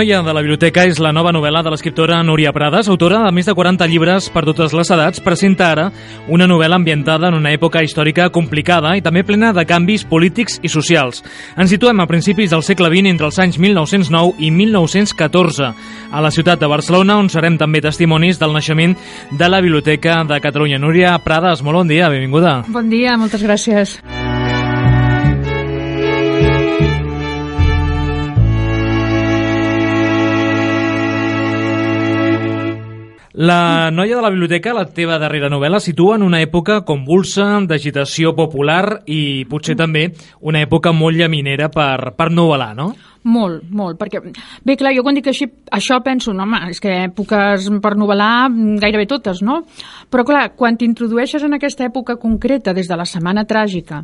Noia de la biblioteca és la nova novel·la de l'escriptora Núria Prades, autora de més de 40 llibres per totes les edats, presenta ara una novel·la ambientada en una època històrica complicada i també plena de canvis polítics i socials. Ens situem a principis del segle XX entre els anys 1909 i 1914, a la ciutat de Barcelona, on serem també testimonis del naixement de la Biblioteca de Catalunya. Núria Prades, molt bon dia, benvinguda. Bon dia, moltes gràcies. La noia de la biblioteca, la teva darrera novel·la, situa en una època convulsa, d'agitació popular i potser també una època molt llaminera per, per novel·lar, no? Molt, molt, perquè... Bé, clar, jo quan dic així, això penso, no, home, és que èpoques per novel·lar gairebé totes, no? Però, clar, quan t'introdueixes en aquesta època concreta, des de la Setmana Tràgica,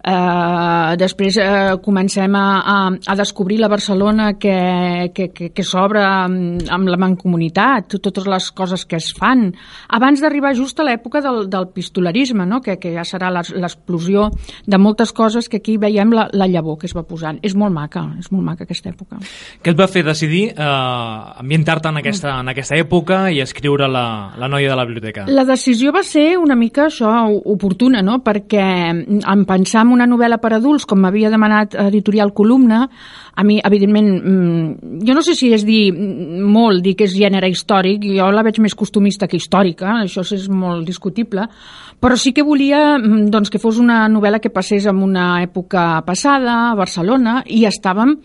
eh, després eh, comencem a, a, a descobrir la Barcelona que, que, que, que s'obre amb, la mancomunitat, totes les coses que es fan, abans d'arribar just a l'època del, del pistolerisme, no? que, que ja serà l'explosió de moltes coses que aquí veiem la, la llavor que es va posant. És molt maca, és molt maca maca aquesta època. Què et va fer decidir eh, ambientar-te en, aquesta, en aquesta època i escriure la, la noia de la biblioteca? La decisió va ser una mica això oportuna, no? perquè en pensar en una novel·la per adults, com m'havia demanat Editorial Columna, a mi, evidentment, mm, jo no sé si és dir molt, dir que és gènere històric, jo la veig més costumista que històrica, això és molt discutible, però sí que volia mm, doncs, que fos una novel·la que passés en una època passada, a Barcelona, i estàvem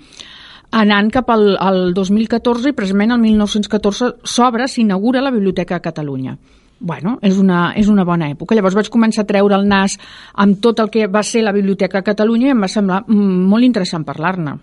anant cap al, al 2014 i precisament el 1914 s'obre, s'inaugura la Biblioteca de Catalunya. Bueno, és una, és una bona època. Llavors vaig començar a treure el nas amb tot el que va ser la Biblioteca de Catalunya i em va semblar mm, molt interessant parlar-ne.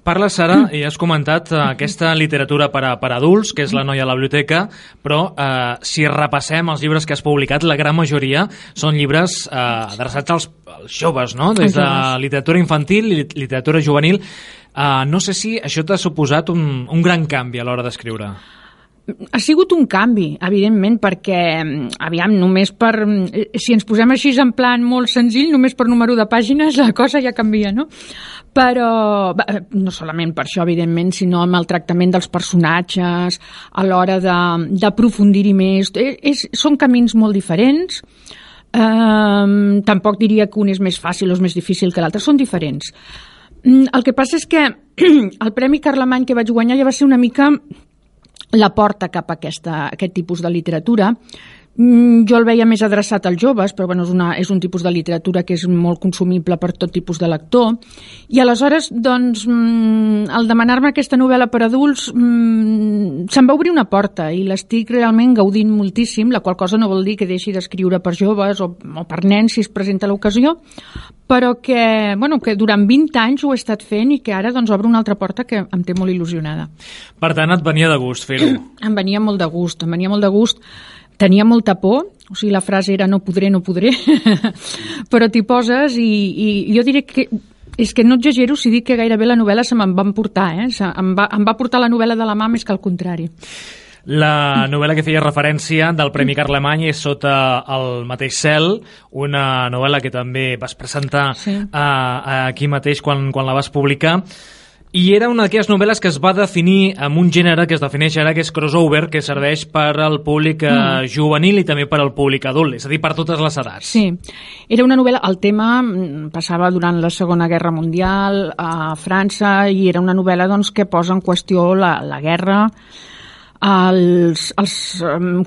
Parles, Sara, i has comentat uh, aquesta literatura per a, per a adults, que és La noia a la biblioteca, però uh, si repassem els llibres que has publicat, la gran majoria són llibres uh, adreçats als, als joves, no? Des de literatura infantil i literatura juvenil. Uh, no sé si això t'ha suposat un, un gran canvi a l'hora d'escriure. Ha sigut un canvi, evidentment, perquè, aviam, només per... Si ens posem així en plan molt senzill, només per número de pàgines, la cosa ja canvia, no? Però, no solament per això, evidentment, sinó amb el tractament dels personatges, a l'hora d'aprofundir-hi més. És, és, són camins molt diferents, Um, tampoc diria que un és més fàcil o és més difícil que l'altre, són diferents. Mm, el que passa és que el Premi Carlemany que vaig guanyar ja va ser una mica la porta cap a aquesta, aquest tipus de literatura. Mm, jo el veia més adreçat als joves, però bueno, és, una, és un tipus de literatura que és molt consumible per tot tipus de lector. I aleshores, doncs, mm, al demanar-me aquesta novel·la per adults, se'm va obrir una porta i l'estic realment gaudint moltíssim, la qual cosa no vol dir que deixi d'escriure per joves o, o per nens si es presenta l'ocasió, però que, bueno, que durant 20 anys ho he estat fent i que ara doncs, obre una altra porta que em té molt il·lusionada. Per tant, et venia de gust fer-ho? em venia molt de gust, em venia molt de gust. Tenia molta por, o sigui, la frase era no podré, no podré, però t'hi poses i, i jo diré que és que no exagero si dic que gairebé la novel·la se me'n va emportar, eh? Em va, em va portar la novel·la de la mà més que al contrari. La novel·la que feia referència del Premi Carlemany és Sota el mateix cel, una novel·la que també vas presentar sí. a aquí mateix quan, quan la vas publicar. I era una d'aquelles novel·les que es va definir amb un gènere que es defineix ara, que és crossover, que serveix per al públic eh, mm. juvenil i també per al públic adult, és a dir, per totes les edats. Sí, era una novel·la, el tema mm, passava durant la Segona Guerra Mundial a França i era una novel·la doncs, que posa en qüestió la, la guerra, els, els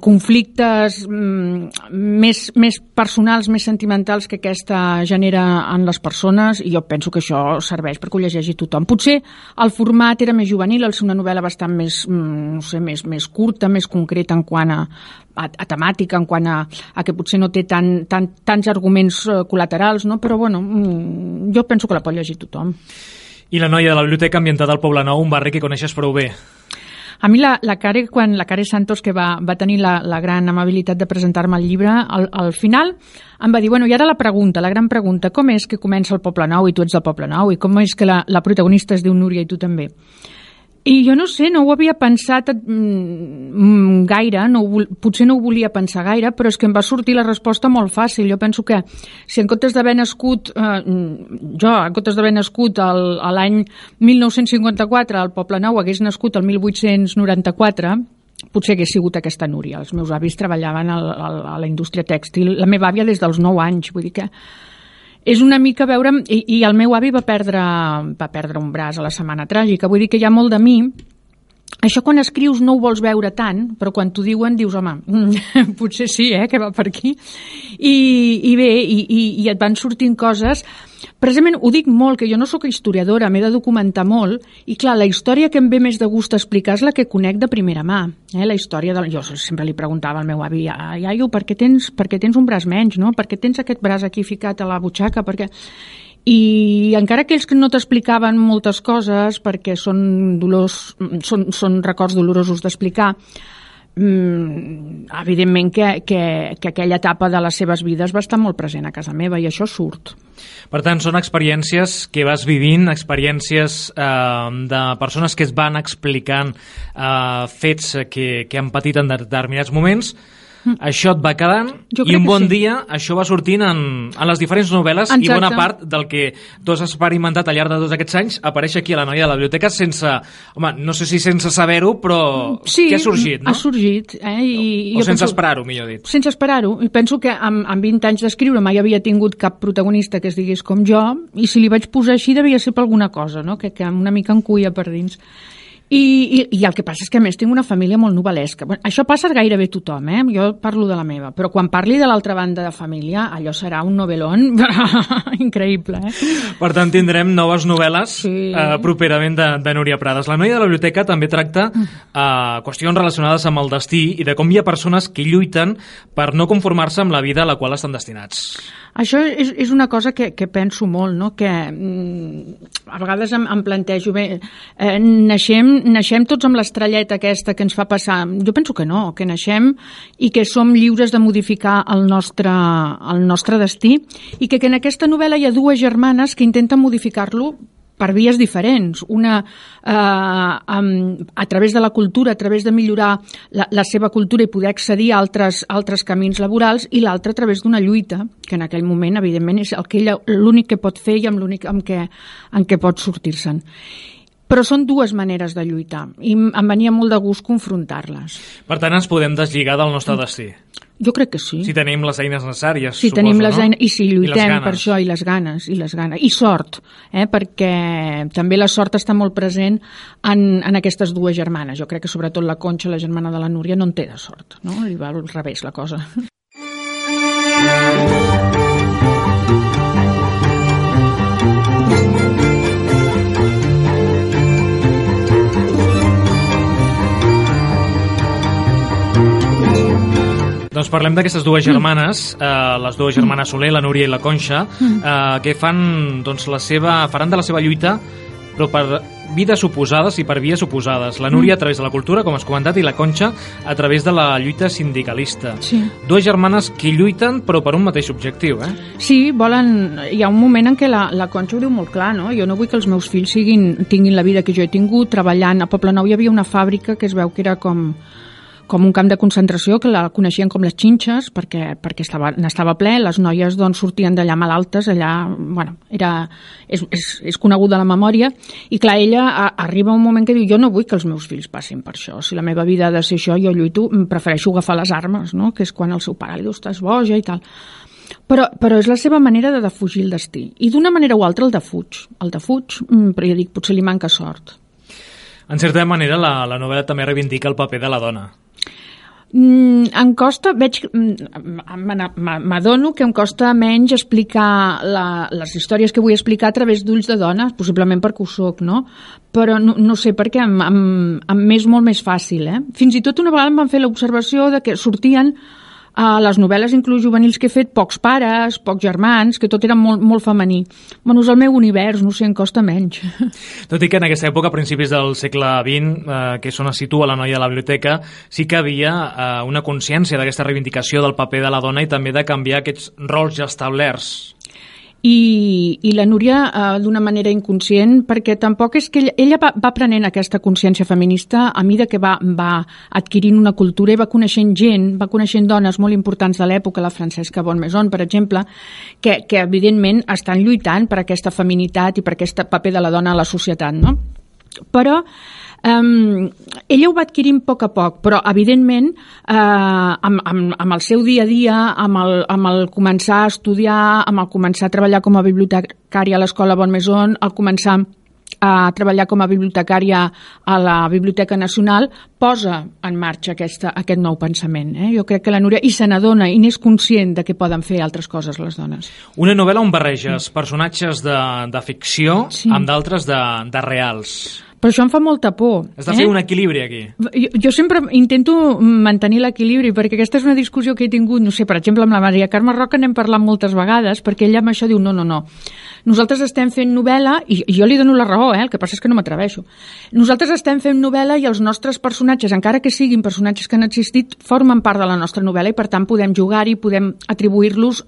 conflictes um, més, més personals, més sentimentals que aquesta genera en les persones i jo penso que això serveix perquè ho llegeixi tothom. Potser el format era més juvenil, el ser una novel·la bastant més, um, no sé, més, més curta, més concreta en quant a, a, a temàtica, en quant a, a que potser no té tan, tan, tants arguments uh, col·laterals, no? però bueno, um, jo penso que la pot llegir tothom. I la noia de la biblioteca ambientada al Poble Nou, un barri que coneixes prou bé. A mi la, la Care, quan la Care Santos, que va, va tenir la, la gran amabilitat de presentar-me el llibre, al, al final em va dir, bueno, i ara la pregunta, la gran pregunta, com és que comença el Poble Nou i tu ets del Poble Nou i com és que la, la protagonista es diu Núria i tu també? I jo no sé, no ho havia pensat mm, gaire, no ho, potser no ho volia pensar gaire, però és que em va sortir la resposta molt fàcil. Jo penso que si en comptes d'haver nascut, eh, jo en comptes d'haver nascut l'any 1954 al Poble Nou hagués nascut el 1894, potser hagués sigut aquesta Núria. Els meus avis treballaven a, a, a la indústria tèxtil, la meva àvia des dels 9 anys, vull dir que és una mica veure... I, I el meu avi va perdre, va perdre un braç a la setmana tràgica, vull dir que hi ha molt de mi això quan escrius no ho vols veure tant, però quan t'ho diuen dius, home, potser sí, eh, que va per aquí. I, i bé, i, i, i et van sortint coses Precisament ho dic molt, que jo no sóc historiadora, m'he de documentar molt, i clar, la història que em ve més de gust explicar és la que conec de primera mà. Eh? La història del... Jo sempre li preguntava al meu avi, iaio, per què tens, per què tens un braç menys, no? Per què tens aquest braç aquí ficat a la butxaca? Perquè... I encara aquells que no t'explicaven moltes coses, perquè són, dolors, són, són records dolorosos d'explicar, mm, evidentment que, que, que aquella etapa de les seves vides va estar molt present a casa meva i això surt. Per tant, són experiències que vas vivint, experiències eh, de persones que es van explicant eh, fets que, que han patit en determinats moments. Això et va quedant i un bon sí. dia això va sortint en, en les diferents novel·les Exacte. i bona part del que tu has experimentat al llarg de tots aquests anys apareix aquí a la noia de la biblioteca sense, home, no sé si sense saber-ho, però sí, que ha sorgit, no? ha sorgit. Eh? I, o, o sense esperar-ho, millor dit. Sense esperar-ho. I penso que amb, amb 20 anys d'escriure mai havia tingut cap protagonista que es digués com jo, i si li vaig posar així devia ser per alguna cosa, no? que, que una mica en cuia per dins. I, i, I el que passa és que, a més, tinc una família molt novel·lesca. Bueno, això passa gairebé tothom, eh? Jo parlo de la meva. Però quan parli de l'altra banda de família, allò serà un novel·lón increïble, eh? Per tant, tindrem noves novel·les sí. eh, properament de, de Núria Prades. La noia de la biblioteca també tracta eh, qüestions relacionades amb el destí i de com hi ha persones que lluiten per no conformar-se amb la vida a la qual estan destinats. Això és, és una cosa que, que penso molt, no? que mm, a vegades em, em plantejo, bé, eh, naixem, naixem tots amb l'estrelleta aquesta que ens fa passar. Jo penso que no, que naixem i que som lliures de modificar el nostre, el nostre destí i que, que en aquesta novel·la hi ha dues germanes que intenten modificar-lo per vies diferents. Una eh, amb, a través de la cultura, a través de millorar la, la seva cultura i poder accedir a altres, altres camins laborals, i l'altra a través d'una lluita, que en aquell moment, evidentment, és l'únic que pot fer i amb l'únic en què, què pot sortir-se'n. Però són dues maneres de lluitar i em venia molt de gust confrontar-les. Per tant, ens podem deslligar del nostre destí. Jo crec que sí. Si tenim les eines necessàries, si suposo, tenim les no? eines, I si lluitem I per això, i les ganes, i les ganes. I sort, eh? perquè també la sort està molt present en, en aquestes dues germanes. Jo crec que sobretot la Conxa, la germana de la Núria, no en té de sort. No? Li va al revés la cosa. Doncs parlem d'aquestes dues germanes, mm. eh, les dues germanes Soler, la Núria i la Conxa, mm. eh, que fan, doncs, la seva, faran de la seva lluita però per vides oposades i per vies oposades. La Núria a través de la cultura, com has comentat, i la Conxa a través de la lluita sindicalista. Sí. Dues germanes que lluiten però per un mateix objectiu, eh? Sí, volen... Hi ha un moment en què la, la Conxa ho diu molt clar, no? Jo no vull que els meus fills siguin, tinguin la vida que jo he tingut treballant. A Poble Nou hi havia una fàbrica que es veu que era com com un camp de concentració que la coneixien com les xinxes perquè, perquè estava, n'estava ple, les noies doncs, sortien d'allà malaltes, allà, bueno, era, és, és, és coneguda la memòria, i clar, ella a, arriba un moment que diu, jo no vull que els meus fills passin per això, si la meva vida ha de ser això, jo lluito, prefereixo agafar les armes, no? que és quan el seu pare li diu, estàs boja i tal. Però, però és la seva manera de defugir el destí. I d'una manera o altra el defuig. El defuig, mm, però ja dic, potser li manca sort. En certa manera, la, la novel·la també reivindica el paper de la dona. Mm, em costa, veig, mm, m'adono que em costa menys explicar la, les històries que vull explicar a través d'ulls de dona, possiblement perquè ho soc, no? Però no, no sé per què, em, em, em és molt més fàcil, eh? Fins i tot una vegada em van fer l'observació de que sortien a les novel·les inclús juvenils que he fet, pocs pares, pocs germans, que tot era molt, molt femení. Bueno, és el meu univers, no sé, em costa menys. Tot i que en aquesta època, a principis del segle XX, eh, que és on es situa la noia a la biblioteca, sí que havia eh, una consciència d'aquesta reivindicació del paper de la dona i també de canviar aquests rols ja establerts. I, i la Núria eh, d'una manera inconscient, perquè tampoc és que ella, ella va, va prenent aquesta consciència feminista a mida que va, va adquirint una cultura i va coneixent gent, va coneixent dones molt importants de l'època, la Francesca Bonmaison, per exemple, que, que evidentment estan lluitant per aquesta feminitat i per aquest paper de la dona a la societat, no? Però Um, ella ho va adquirint a poc a poc, però evidentment eh, amb, amb, amb el seu dia a dia, amb el, amb el començar a estudiar, amb el començar a treballar com a bibliotecària a l'Escola Bon al començar a treballar com a bibliotecària a la Biblioteca Nacional, posa en marxa aquesta, aquest nou pensament. Eh? Jo crec que la Núria, i se n'adona, i n'és conscient de que poden fer altres coses les dones. Una novel·la on barreges sí. personatges de, de ficció sí. amb d'altres de, de reals. Però això em fa molta por. Has de fer eh? un equilibri aquí. Jo, jo sempre intento mantenir l'equilibri, perquè aquesta és una discussió que he tingut, no sé, per exemple, amb la Maria Carme Roca n'hem parlat moltes vegades, perquè ella amb això diu, no, no, no, nosaltres estem fent novel·la, i jo li dono la raó, eh, el que passa és que no m'atreveixo. Nosaltres estem fent novel·la i els nostres personatges, encara que siguin personatges que han existit, formen part de la nostra novel·la i per tant podem jugar-hi, podem atribuir-los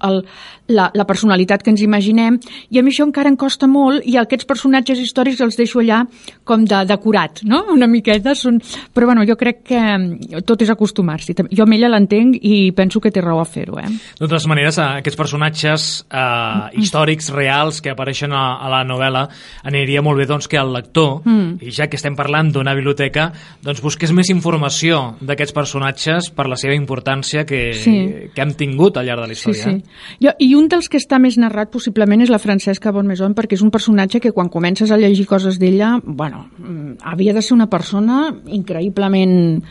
la, la personalitat que ens imaginem i a mi això encara em costa molt i aquests personatges històrics els deixo allà com de decorat, no? Una miqueta són... Però bueno, jo crec que mm, tot és acostumar-s'hi. Jo amb ella l'entenc i penso que té raó a fer-ho, eh? De totes maneres, aquests personatges eh, històrics, reals, que apareixen a, a la novel·la, aniria molt bé doncs, que el lector, mm. i ja que estem parlant d'una biblioteca, doncs busqués més informació d'aquests personatges per la seva importància que, sí. que hem tingut al llarg de la història. Sí, sí. Jo, I un dels que està més narrat possiblement és la Francesca Bonmaison, perquè és un personatge que quan comences a llegir coses d'ella, bueno, Mm, havia de ser una persona increïblement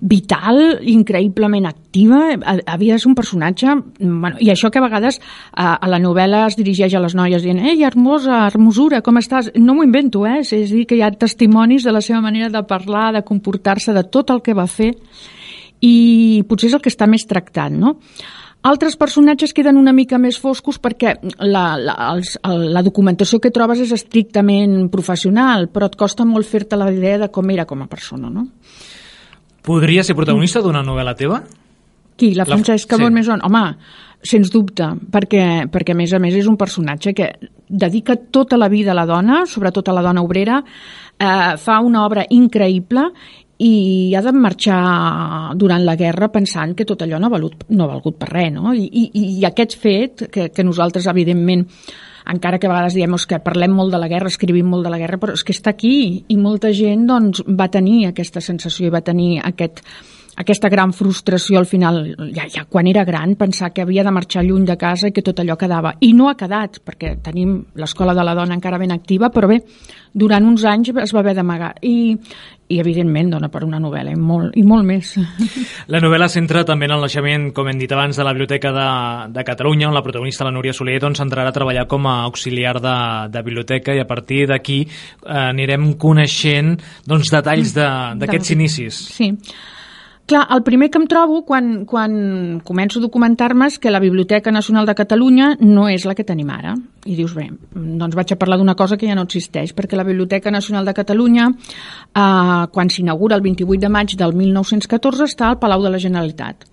vital, increïblement activa, havia de ser un personatge... Bueno, I això que a vegades a, a la novel·la es dirigeix a les noies dient «Ei, hermosa, hermosura, com estàs?» No m'ho invento, eh? És dir, que hi ha testimonis de la seva manera de parlar, de comportar-se, de tot el que va fer i potser és el que està més tractat, no? Altres personatges queden una mica més foscos perquè la, la, els, la documentació que trobes és estrictament professional, però et costa molt fer-te la idea de com era com a persona, no? Podria ser protagonista d'una novel·la teva? Qui? La Francesca la... Bonmaison? Home, sens dubte, perquè, perquè a més a més és un personatge que dedica tota la vida a la dona, sobretot a la dona obrera, eh, fa una obra increïble i ha de marxar durant la guerra pensant que tot allò no ha, valut, no ha valgut per res, no? I, i, i aquest fet, que, que nosaltres, evidentment, encara que a vegades diem que parlem molt de la guerra, escrivim molt de la guerra, però és que està aquí i molta gent doncs, va tenir aquesta sensació i va tenir aquest, aquesta gran frustració al final, ja, ja quan era gran, pensar que havia de marxar lluny de casa i que tot allò quedava. I no ha quedat, perquè tenim l'escola de la dona encara ben activa, però bé, durant uns anys es va haver d'amagar. I, i evidentment dona per una novel·la i molt, i molt més. La novel·la centra també en el naixement, com hem dit abans, de la Biblioteca de, de Catalunya, on la protagonista, la Núria Soler, doncs, entrarà a treballar com a auxiliar de, de biblioteca i a partir d'aquí eh, anirem coneixent doncs, detalls d'aquests de, inicis. Sí. Clar, el primer que em trobo quan, quan començo a documentar-me és que la Biblioteca Nacional de Catalunya no és la que tenim ara. I dius, bé, doncs vaig a parlar d'una cosa que ja no existeix, perquè la Biblioteca Nacional de Catalunya, eh, quan s'inaugura el 28 de maig del 1914, està al Palau de la Generalitat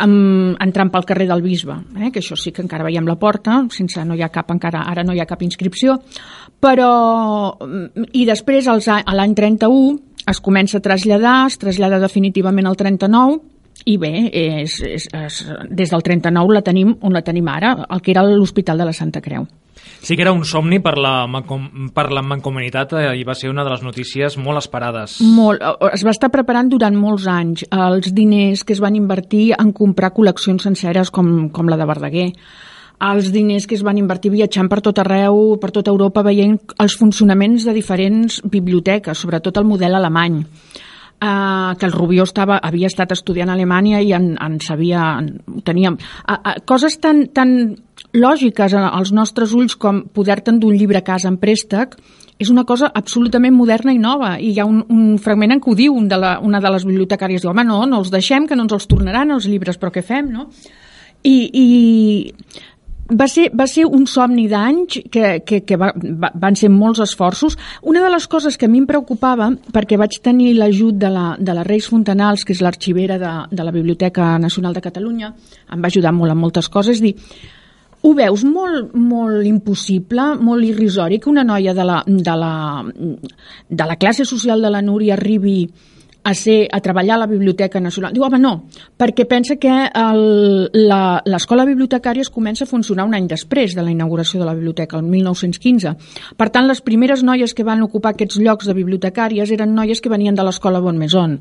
entrant pel carrer del Bisbe, eh, que això sí que encara veiem la porta, sense no hi ha cap encara, ara no hi ha cap inscripció, però i després l'any 31 es comença a traslladar, es trasllada definitivament al 39 i bé, és, és, és, des del 39 la tenim on la tenim ara, el que era l'Hospital de la Santa Creu. Sí que era un somni per la, per la mancomunitat eh, i va ser una de les notícies molt esperades. Molt. Es va estar preparant durant molts anys els diners que es van invertir en comprar col·leccions senceres com, com la de Verdaguer els diners que es van invertir viatjant per tot arreu, per tota Europa, veient els funcionaments de diferents biblioteques, sobretot el model alemany. Uh, que el Rubió estava, havia estat estudiant a Alemanya i en, en sabia, en, teníem uh, uh, coses tan, tan lògiques als nostres ulls com poder-te'n d'un llibre a casa en préstec és una cosa absolutament moderna i nova i hi ha un, un fragment en què ho diu un de la, una de les bibliotecàries diu, home no, no els deixem que no ens els tornaran els llibres però què fem, no? I, i va ser, va ser un somni d'anys que, que, que va, va, van ser molts esforços. Una de les coses que a mi em preocupava, perquè vaig tenir l'ajut de, la, de la Reis Fontanals, que és l'arxivera de, de la Biblioteca Nacional de Catalunya, em va ajudar molt en moltes coses, dir, ho veus molt, molt impossible, molt irrisori que una noia de la, de la, de la classe social de la Núria arribi a, ser, a treballar a la Biblioteca Nacional. Diu, home, no, perquè pensa que l'escola bibliotecària es comença a funcionar un any després de la inauguració de la biblioteca, el 1915. Per tant, les primeres noies que van ocupar aquests llocs de bibliotecàries eren noies que venien de l'escola Bonmaison.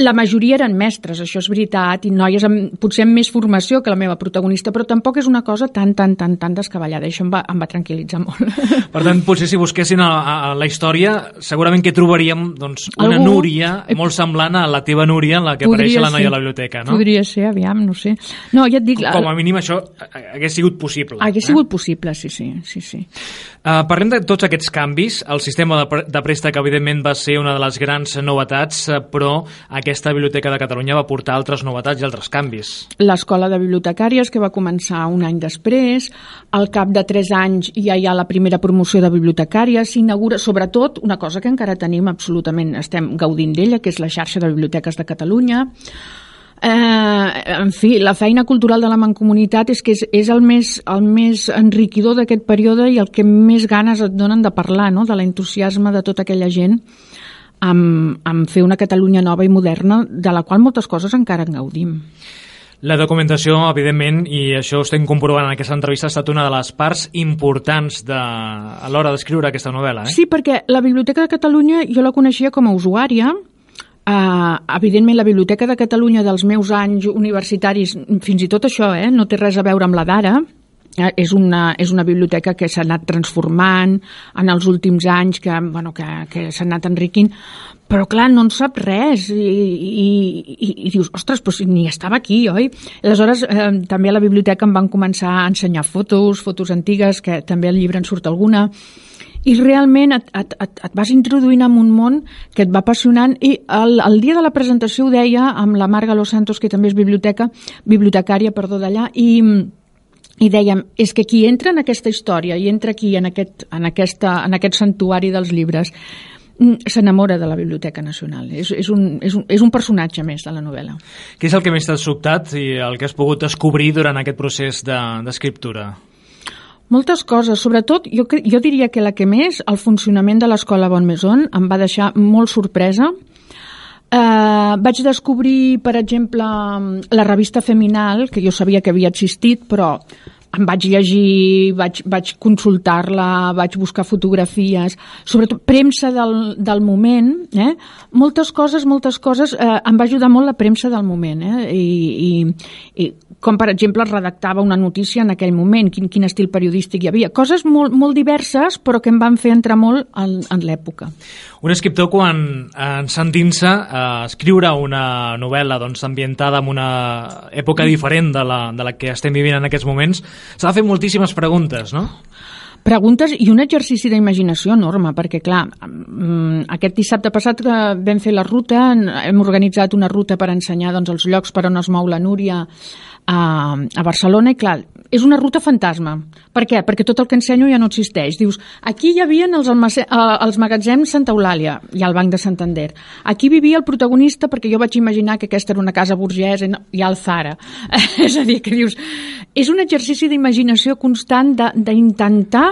La majoria eren mestres, això és veritat, i noies amb, potser amb més formació que la meva protagonista, però tampoc és una cosa tan, tan, tan, tan descabellada. Això em va, em va tranquil·litzar molt. Per tant, potser si busquessin a, a la història, segurament que trobaríem doncs, una Algú... Núria molt semblant a la teva Núria, en la que Podria apareix la noia ser. a la biblioteca, no? Podria ser, aviam, no sé. No, ja et dic... Com, com a mínim això hagués sigut possible. Hagués eh? sigut possible, sí, sí. sí, sí. Uh, parlem de tots aquests canvis. El sistema de, de préstec, evidentment, va ser una de les grans novetats, uh, però aquesta Biblioteca de Catalunya va portar altres novetats i altres canvis. L'escola de bibliotecàries, que va començar un any després, al cap de tres anys ja hi ha la primera promoció de bibliotecàries, s'inaugura, sobretot, una cosa que encara tenim absolutament, estem gaudint d'ella, que és la xarxa de biblioteques de Catalunya, Eh, en fi, la feina cultural de la Mancomunitat és que és, és el, més, el més enriquidor d'aquest període i el que més ganes et donen de parlar, no? de l'entusiasme de tota aquella gent amb, amb fer una Catalunya nova i moderna, de la qual moltes coses encara en gaudim. La documentació, evidentment, i això ho estem comprovant en aquesta entrevista, ha estat una de les parts importants de, a l'hora d'escriure aquesta novel·la. Eh? Sí, perquè la Biblioteca de Catalunya jo la coneixia com a usuària, Uh, evidentment, la Biblioteca de Catalunya dels meus anys universitaris, fins i tot això, eh, no té res a veure amb la d'ara, és una, és una biblioteca que s'ha anat transformant en els últims anys, que, bueno, que, que s'ha anat enriquint, però clar, no en sap res. I, i, i, i dius, ostres, si ni estava aquí, oi? Aleshores, eh, també a la biblioteca em van començar a ensenyar fotos, fotos antigues, que també al llibre en surt alguna, i realment et, et, et, et vas introduint en un món que et va apassionant. I el, el dia de la presentació ho deia amb la Marga Los Santos, que també és biblioteca, bibliotecària perdó d'allà, i i dèiem, és que qui entra en aquesta història i entra aquí en aquest, en aquesta, en aquest santuari dels llibres mm, s'enamora de la Biblioteca Nacional. És, és, un, és, un, és un personatge més de la novel·la. Què és el que més t'ha sobtat i el que has pogut descobrir durant aquest procés d'escriptura? De, moltes coses, sobretot jo, jo diria que la que més, el funcionament de l'escola Bon Maison em va deixar molt sorpresa, Eh, vaig descobrir, per exemple, la revista Feminal, que jo sabia que havia existit, però em vaig llegir, vaig, vaig consultar-la, vaig buscar fotografies, sobretot premsa del, del moment, eh? moltes coses, moltes coses, eh, em va ajudar molt la premsa del moment, eh? I, i, i com per exemple es redactava una notícia en aquell moment, quin, quin estil periodístic hi havia, coses molt, molt diverses però que em van fer entrar molt en, en l'època. Un escriptor, quan en sentint-se a escriure una novel·la doncs, ambientada en una època diferent de la, de la que estem vivint en aquests moments, s'ha de fer moltíssimes preguntes, no? Preguntes i un exercici d'imaginació enorme, perquè, clar, mm, aquest dissabte passat que vam fer la ruta, hem organitzat una ruta per ensenyar doncs, els llocs per on es mou la Núria a, a Barcelona i clar, és una ruta fantasma. Per què? Perquè tot el que ensenyo ja no existeix. Dius, aquí hi havia els, almace, els magatzems Santa Eulàlia i el Banc de Santander. Aquí vivia el protagonista perquè jo vaig imaginar que aquesta era una casa burgesa i el Zara. és a dir, que dius, és un exercici d'imaginació constant d'intentar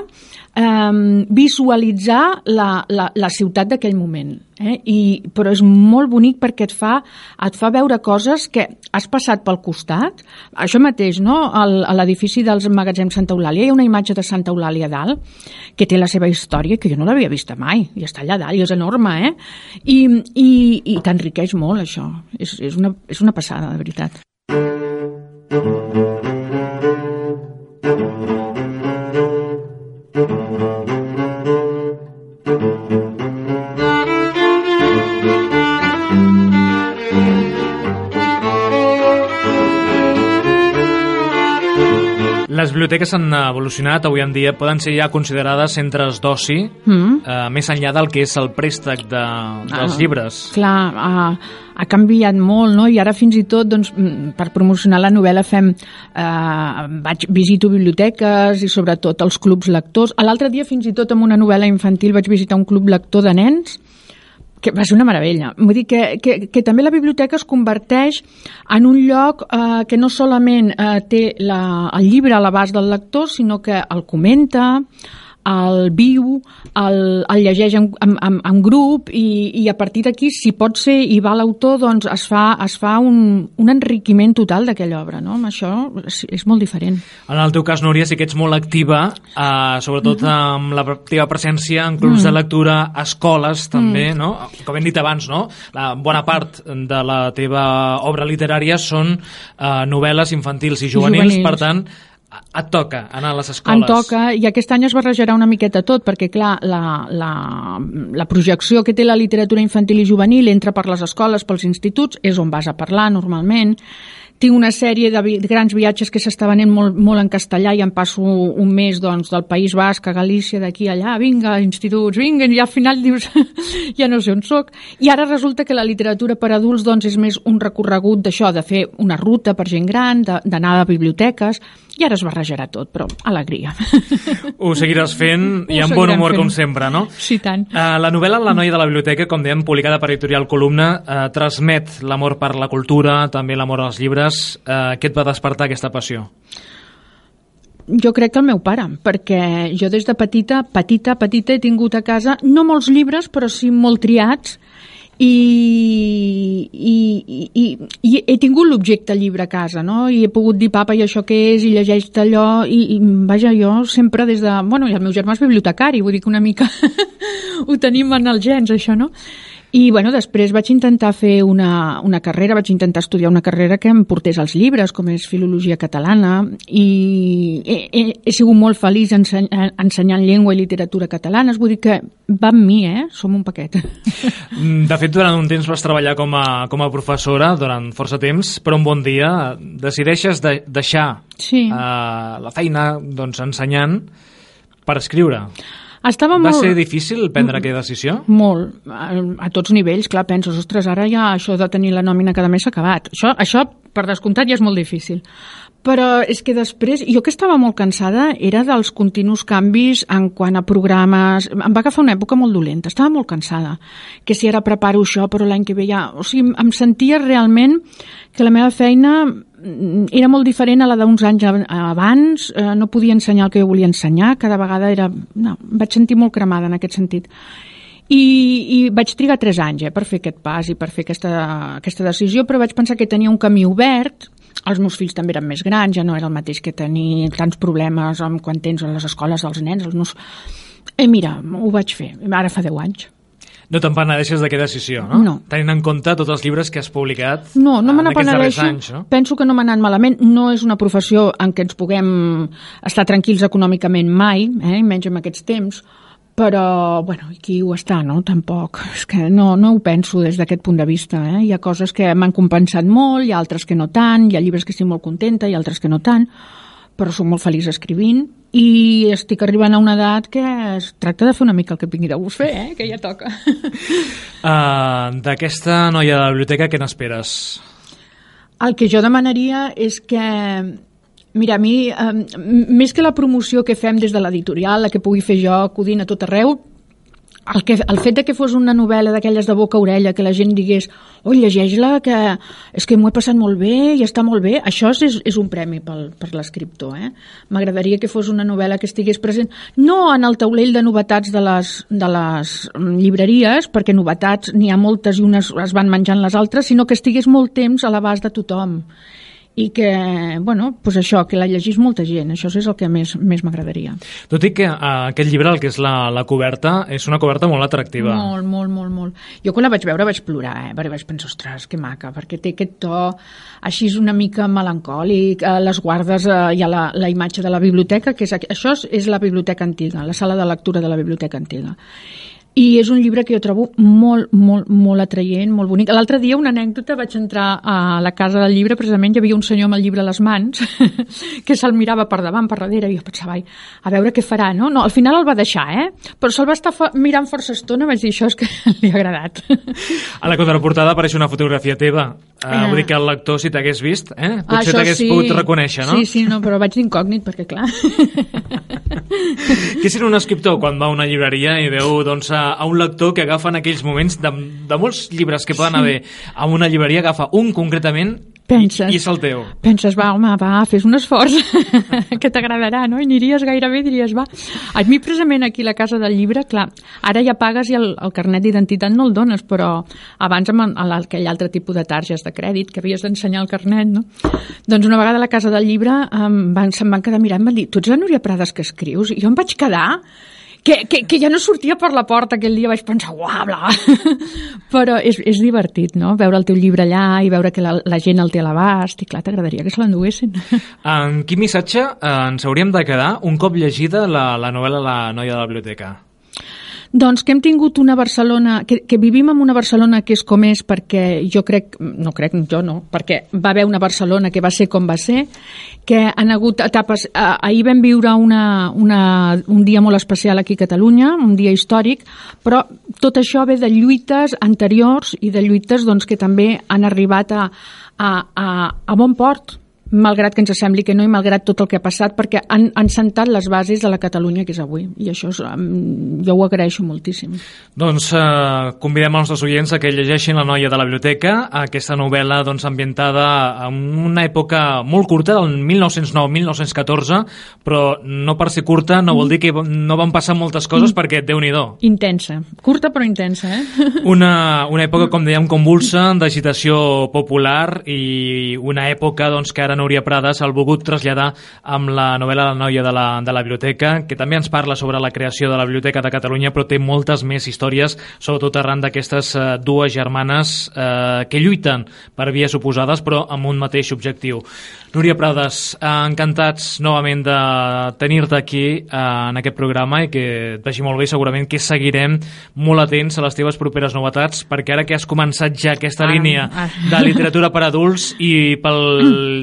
eh, visualitzar la, la, la ciutat d'aquell moment. Eh? I, però és molt bonic perquè et fa, et fa veure coses que has passat pel costat. Això mateix, no? El, a l'edifici dels magatzems Santa Eulàlia hi ha una imatge de Santa Eulàlia dalt que té la seva història que jo no l'havia vista mai i està allà dalt i és enorme, eh? I, i, i t'enriqueix molt això. És, és, una, és una passada, de veritat. Les Thank you. Biblioteques han evolucionat, avui en dia poden ser ja considerades centres d'oci, mm. eh, més enllà del que és el préstec de, dels ah, llibres. Clar, ha, ha canviat molt, no? I ara fins i tot, doncs, mm, per promocionar la novel·la fem... Eh, vaig, visito biblioteques i sobretot els clubs lectors. L'altre dia, fins i tot, amb una novel·la infantil vaig visitar un club lector de nens que va ser una meravella. Vull dir que, que, que també la biblioteca es converteix en un lloc eh, que no solament eh, té la, el llibre a l'abast del lector, sinó que el comenta, el viu, el, el llegeix en, en, en, en grup i, i a partir d'aquí, si pot ser i va l'autor, doncs es fa, es fa un, un enriquiment total d'aquella obra. No? Això és, és molt diferent. En el teu cas, Núria, sí que ets molt activa, eh, sobretot mhm. -huh. amb la teva presència en clubs -huh. de mhm. lectura, escoles també. -huh. no? com hem dit abans, no? la bona part de la teva obra literària són eh, novel·les infantils i juvenils, juvenils. per tant, et toca anar a les escoles. Em toca, i aquest any es barrejarà una miqueta tot, perquè, clar, la, la, la projecció que té la literatura infantil i juvenil entra per les escoles, pels instituts, és on vas a parlar normalment, tinc una sèrie de, grans viatges que s'està venent molt, molt en castellà i em passo un mes doncs, del País Basc a Galícia, d'aquí a allà, vinga, instituts, vinga, i al final dius, ja no sé on sóc. I ara resulta que la literatura per adults doncs, és més un recorregut d'això, de fer una ruta per gent gran, d'anar a biblioteques, i ara es barrejarà tot, però alegria. Ho seguiràs fent i amb bon humor, fent. com sempre, no? Sí, tant. Uh, la novel·la La noia de la biblioteca, com dèiem, publicada per Editorial Columna, uh, transmet l'amor per la cultura, també l'amor als llibres, eh, què et va despertar aquesta passió? Jo crec que el meu pare, perquè jo des de petita, petita, petita, he tingut a casa no molts llibres, però sí molt triats, i, i, i, i he tingut l'objecte llibre a casa, no? I he pogut dir, papa, i això què és? I llegeix allò, i, i vaja, jo sempre des de... Bueno, i el meu germà és bibliotecari, vull dir que una mica ho tenim en els gens, això, no? I bueno, després vaig intentar fer una, una carrera, vaig intentar estudiar una carrera que em portés als llibres, com és Filologia Catalana, i he, he, he sigut molt feliç enseny, ensenyant llengua i literatura catalanes, vull dir que va amb mi, eh? Som un paquet. De fet, durant un temps vas treballar com a, com a professora, durant força temps, però un bon dia decideixes de, deixar sí. uh, la feina doncs, ensenyant per escriure. Estava Va molt... ser difícil prendre aquella decisió? Molt. A, a tots nivells, clar, penses, ostres, ara ja això de tenir la nòmina cada mes s'ha acabat. Això, això, per descomptat, ja és molt difícil. Però és que després, jo que estava molt cansada era dels continus canvis en quant a programes. Em va agafar una època molt dolenta, estava molt cansada. Que si ara preparo això, però l'any que ve ja... O sigui, em sentia realment que la meva feina era molt diferent a la d'uns anys abans, eh, no podia ensenyar el que jo volia ensenyar, cada vegada era... No, em vaig sentir molt cremada en aquest sentit. I, i vaig trigar tres anys eh, per fer aquest pas i per fer aquesta, aquesta decisió, però vaig pensar que tenia un camí obert, els meus fills també eren més grans, ja no era el mateix que tenir tants problemes amb quan tens a les escoles dels nens. Els meus... Eh, mira, ho vaig fer, ara fa 10 anys. No te'n penedeixes d'aquesta decisió, no? No. Tenint en compte tots els llibres que has publicat No, no me n'apenedeixo. No? Penso que no m'ha anat malament. No és una professió en què ens puguem estar tranquils econòmicament mai, eh? menys en aquests temps, però, bueno, qui ho està, no? Tampoc. És que no, no ho penso des d'aquest punt de vista, eh? Hi ha coses que m'han compensat molt, hi ha altres que no tant, hi ha llibres que estic molt contenta, i altres que no tant, però soc molt feliç escrivint i estic arribant a una edat que es tracta de fer una mica el que vingui de gust fer, eh? que ja toca. Uh, D'aquesta noia de la biblioteca, què n'esperes? El que jo demanaria és que Mira, a mi, eh, més que la promoció que fem des de l'editorial, la que pugui fer jo acudint a tot arreu, el, que, el fet de que fos una novel·la d'aquelles de boca a orella, que la gent digués oi, llegeix-la, que és que m'ho he passat molt bé i està molt bé, això és, és un premi pel, per l'escriptor. Eh? M'agradaria que fos una novel·la que estigués present, no en el taulell de novetats de les, de les llibreries, perquè novetats n'hi ha moltes i unes es van menjant les altres, sinó que estigués molt temps a l'abast de tothom i que, bueno, pues això, que la llegís molta gent, això és el que més, més m'agradaria. Tot i que uh, aquest llibre, el que és la, la coberta, és una coberta molt atractiva. Molt, molt, molt, molt. Jo quan la vaig veure vaig plorar, eh? perquè vaig pensar, ostres, que maca, perquè té aquest to així una mica melancòlic, uh, les guardes, uh, hi ha la, la imatge de la biblioteca, que és, això és la biblioteca antiga, la sala de lectura de la biblioteca antiga i és un llibre que jo trobo molt, molt, molt atraient, molt bonic. L'altre dia, una anècdota, vaig entrar a la casa del llibre, precisament hi havia un senyor amb el llibre a les mans, que se'l mirava per davant, per darrere, i jo pensava, ai, a veure què farà, no? No, al final el va deixar, eh? Però se'l va estar mirant força estona, vaig dir, això és que li ha agradat. A la contraportada apareix una fotografia teva. Eh. Vull dir que el lector, si t'hagués vist, eh? potser t'hagués sí. pogut reconèixer, no? Sí, sí, no, però vaig d'incògnit, perquè clar... Què sent un escriptor quan va a una llibreria i veu doncs, a, un lector que agafa en aquells moments de, de molts llibres que poden haver a una llibreria, agafa un concretament Penses, i, i és el teu. Penses, va, home, va, fes un esforç que t'agradarà, no? I aniries gairebé, diries, va. A mi, precisament, aquí a la Casa del Llibre, clar, ara ja pagues i el, el carnet d'identitat no el dones, però abans amb, amb aquell altre tipus de targes de crèdit que havies d'ensenyar el carnet, no? Doncs una vegada a la Casa del Llibre um, van, se'm van quedar mirant van dir, tu ets la Núria Prades que escrius? I jo em vaig quedar que, que, que ja no sortia per la porta aquell dia, vaig pensar, uah, bla. Però és, és divertit, no?, veure el teu llibre allà i veure que la, la gent el té a l'abast, i clar, t'agradaria que se l'enduguessin. En quin missatge eh, ens hauríem de quedar un cop llegida la, la novel·la La noia de la biblioteca? Doncs que hem tingut una Barcelona, que, que vivim en una Barcelona que és com és perquè jo crec, no crec, jo no, perquè va haver una Barcelona que va ser com va ser, que han hagut etapes... Eh, ahir vam viure una, una, un dia molt especial aquí a Catalunya, un dia històric, però tot això ve de lluites anteriors i de lluites doncs, que també han arribat a, a, a, a bon port, malgrat que ens sembli que no i malgrat tot el que ha passat, perquè han, han sentat les bases de la Catalunya que és avui, i això és, jo ho agraeixo moltíssim. Doncs eh, convidem els nostres oients a que llegeixin La noia de la biblioteca, aquesta novel·la doncs, ambientada en una època molt curta, del 1909-1914, però no per ser curta no vol dir que no van passar moltes coses, mm. perquè déu nhi Intensa, curta però intensa, eh? Una, una època, com dèiem, convulsa, d'agitació popular i una època doncs, que ara Núria Prades el volgut traslladar amb la novel·la La noia de la, de la biblioteca, que també ens parla sobre la creació de la Biblioteca de Catalunya, però té moltes més històries, sobretot arran d'aquestes eh, dues germanes eh, que lluiten per vies oposades, però amb un mateix objectiu. Núria Prades, eh, encantats novament de tenir-te aquí eh, en aquest programa i que et vagi molt bé, segurament que seguirem molt atents a les teves properes novetats, perquè ara que has començat ja aquesta ah, línia ah. de literatura per adults i pel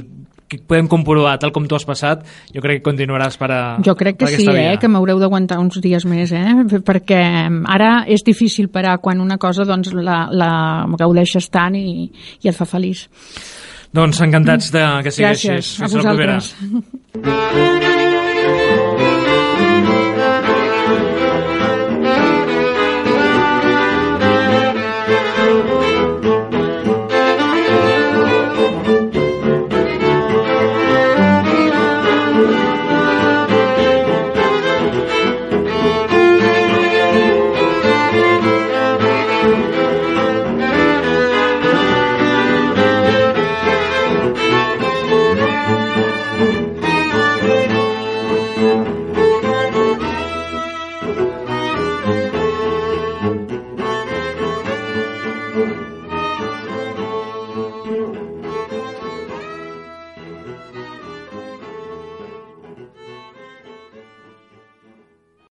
que podem comprovar, tal com tu has passat, jo crec que continuaràs per a Jo crec que sí, eh, que m'haureu d'aguantar uns dies més, eh, perquè ara és difícil parar quan una cosa doncs, la, la gaudeixes tant i, i et fa feliç. Doncs encantats de que sigui Gràcies, així. Gràcies, a vosaltres.